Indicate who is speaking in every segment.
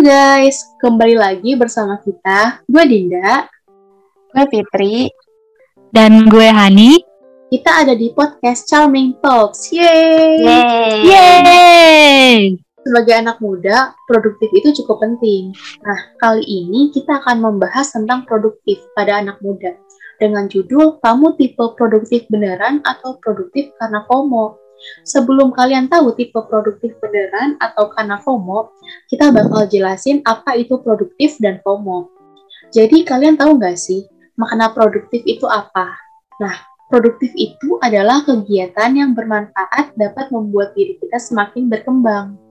Speaker 1: Halo guys, kembali lagi bersama kita. Gue Dinda.
Speaker 2: Gue Fitri.
Speaker 3: Dan gue Hani.
Speaker 1: Kita ada di podcast Charming Talks. Yeay!
Speaker 3: Yeay! Yeay!
Speaker 1: Sebagai anak muda, produktif itu cukup penting. Nah, kali ini kita akan membahas tentang produktif pada anak muda. Dengan judul, kamu tipe produktif beneran atau produktif karena FOMO? Sebelum kalian tahu tipe produktif beneran atau karena FOMO, kita bakal jelasin apa itu produktif dan FOMO. Jadi kalian tahu nggak sih, makna produktif itu apa? Nah, produktif itu adalah kegiatan yang bermanfaat dapat membuat diri kita semakin berkembang.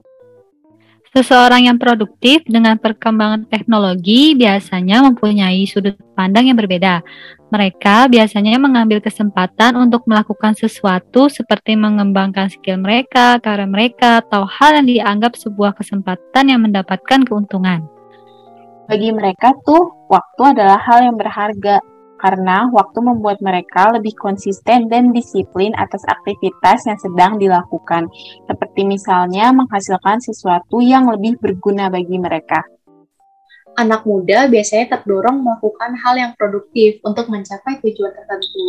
Speaker 3: Seseorang yang produktif dengan perkembangan teknologi biasanya mempunyai sudut pandang yang berbeda. Mereka biasanya mengambil kesempatan untuk melakukan sesuatu seperti mengembangkan skill mereka, karya mereka, atau hal yang dianggap sebuah kesempatan yang mendapatkan keuntungan.
Speaker 2: Bagi mereka tuh, waktu adalah hal yang berharga karena waktu membuat mereka lebih konsisten dan disiplin atas aktivitas yang sedang dilakukan, seperti misalnya menghasilkan sesuatu yang lebih berguna bagi mereka.
Speaker 1: Anak muda biasanya terdorong melakukan hal yang produktif untuk mencapai tujuan tertentu.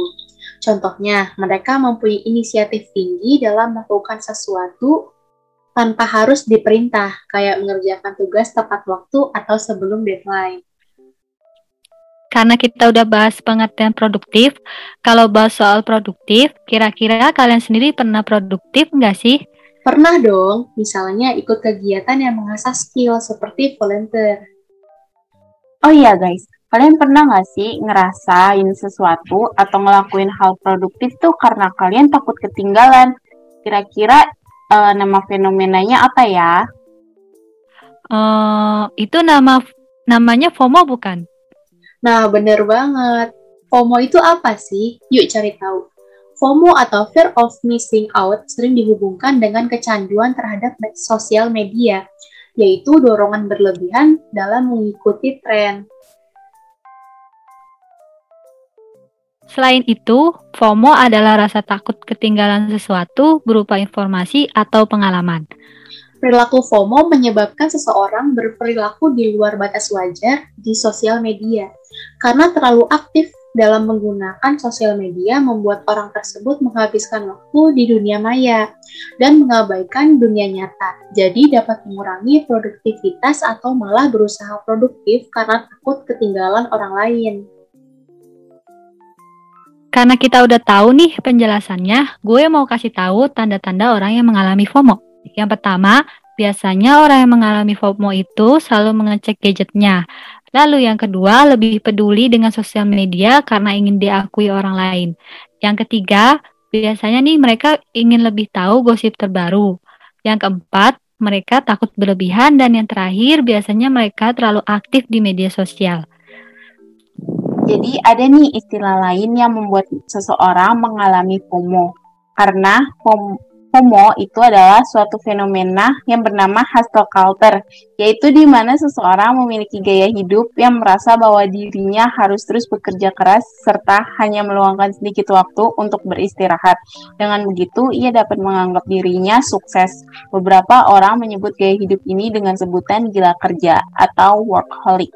Speaker 1: Contohnya, mereka mempunyai inisiatif tinggi dalam melakukan sesuatu tanpa harus diperintah, kayak mengerjakan tugas tepat waktu atau sebelum deadline
Speaker 3: karena kita udah bahas pengertian produktif, kalau bahas soal produktif, kira-kira kalian sendiri pernah produktif nggak sih?
Speaker 1: Pernah dong, misalnya ikut kegiatan yang mengasah skill seperti volunteer.
Speaker 2: Oh iya guys, kalian pernah nggak sih ngerasain sesuatu atau ngelakuin hal produktif tuh karena kalian takut ketinggalan? Kira-kira uh, nama fenomenanya apa ya?
Speaker 3: Uh, itu nama namanya FOMO bukan?
Speaker 1: Nah, bener banget. FOMO itu apa sih? Yuk cari tahu. FOMO atau Fear of Missing Out sering dihubungkan dengan kecanduan terhadap sosial media, yaitu dorongan berlebihan dalam mengikuti tren.
Speaker 3: Selain itu, FOMO adalah rasa takut ketinggalan sesuatu berupa informasi atau pengalaman.
Speaker 1: Perilaku FOMO menyebabkan seseorang berperilaku di luar batas wajar di sosial media. Karena terlalu aktif dalam menggunakan sosial media membuat orang tersebut menghabiskan waktu di dunia maya dan mengabaikan dunia nyata. Jadi dapat mengurangi produktivitas atau malah berusaha produktif karena takut ketinggalan orang lain.
Speaker 3: Karena kita udah tahu nih penjelasannya, gue mau kasih tahu tanda-tanda orang yang mengalami FOMO. Yang pertama, biasanya orang yang mengalami FOMO itu selalu mengecek gadgetnya. Lalu yang kedua, lebih peduli dengan sosial media karena ingin diakui orang lain. Yang ketiga, biasanya nih mereka ingin lebih tahu gosip terbaru. Yang keempat, mereka takut berlebihan dan yang terakhir biasanya mereka terlalu aktif di media sosial.
Speaker 2: Jadi ada nih istilah lain yang membuat seseorang mengalami FOMO. Karena itu adalah suatu fenomena yang bernama hustle culture, yaitu di mana seseorang memiliki gaya hidup yang merasa bahwa dirinya harus terus bekerja keras serta hanya meluangkan sedikit waktu untuk beristirahat. Dengan begitu, ia dapat menganggap dirinya sukses. Beberapa orang menyebut gaya hidup ini dengan sebutan gila kerja atau workaholic.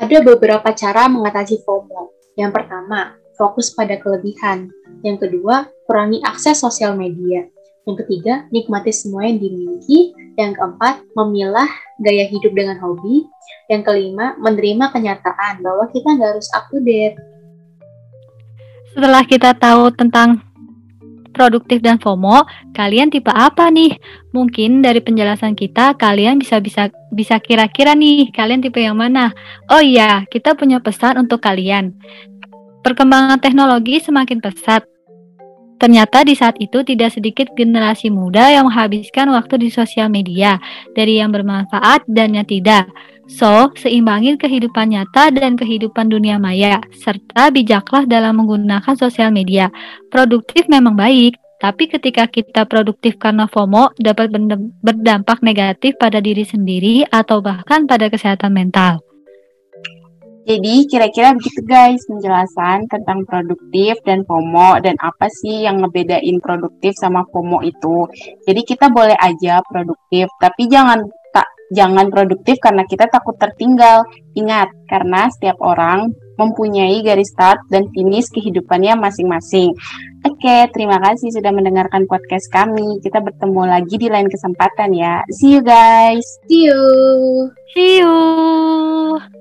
Speaker 1: Ada beberapa cara mengatasi FOMO. Yang pertama, fokus pada kelebihan. Yang kedua, kurangi akses sosial media. Yang ketiga, nikmati semua yang dimiliki. Yang keempat, memilah gaya hidup dengan hobi. Yang kelima, menerima kenyataan bahwa kita nggak harus up to date.
Speaker 3: Setelah kita tahu tentang produktif dan FOMO, kalian tipe apa nih? Mungkin dari penjelasan kita kalian bisa bisa bisa kira-kira nih kalian tipe yang mana? Oh iya, kita punya pesan untuk kalian. Perkembangan teknologi semakin pesat. Ternyata di saat itu tidak sedikit generasi muda yang menghabiskan waktu di sosial media, dari yang bermanfaat dan yang tidak. So, seimbangin kehidupan nyata dan kehidupan dunia maya, serta bijaklah dalam menggunakan sosial media. Produktif memang baik, tapi ketika kita produktif karena FOMO dapat berdampak negatif pada diri sendiri atau bahkan pada kesehatan mental.
Speaker 2: Jadi kira-kira begitu guys penjelasan tentang produktif dan FOMO dan apa sih yang ngebedain produktif sama FOMO itu. Jadi kita boleh aja produktif tapi jangan tak Jangan produktif karena kita takut tertinggal. Ingat, karena setiap orang mempunyai garis start dan finish kehidupannya masing-masing. Oke, terima kasih sudah mendengarkan podcast kami. Kita bertemu lagi di lain kesempatan ya. See you guys.
Speaker 1: See you.
Speaker 3: See you.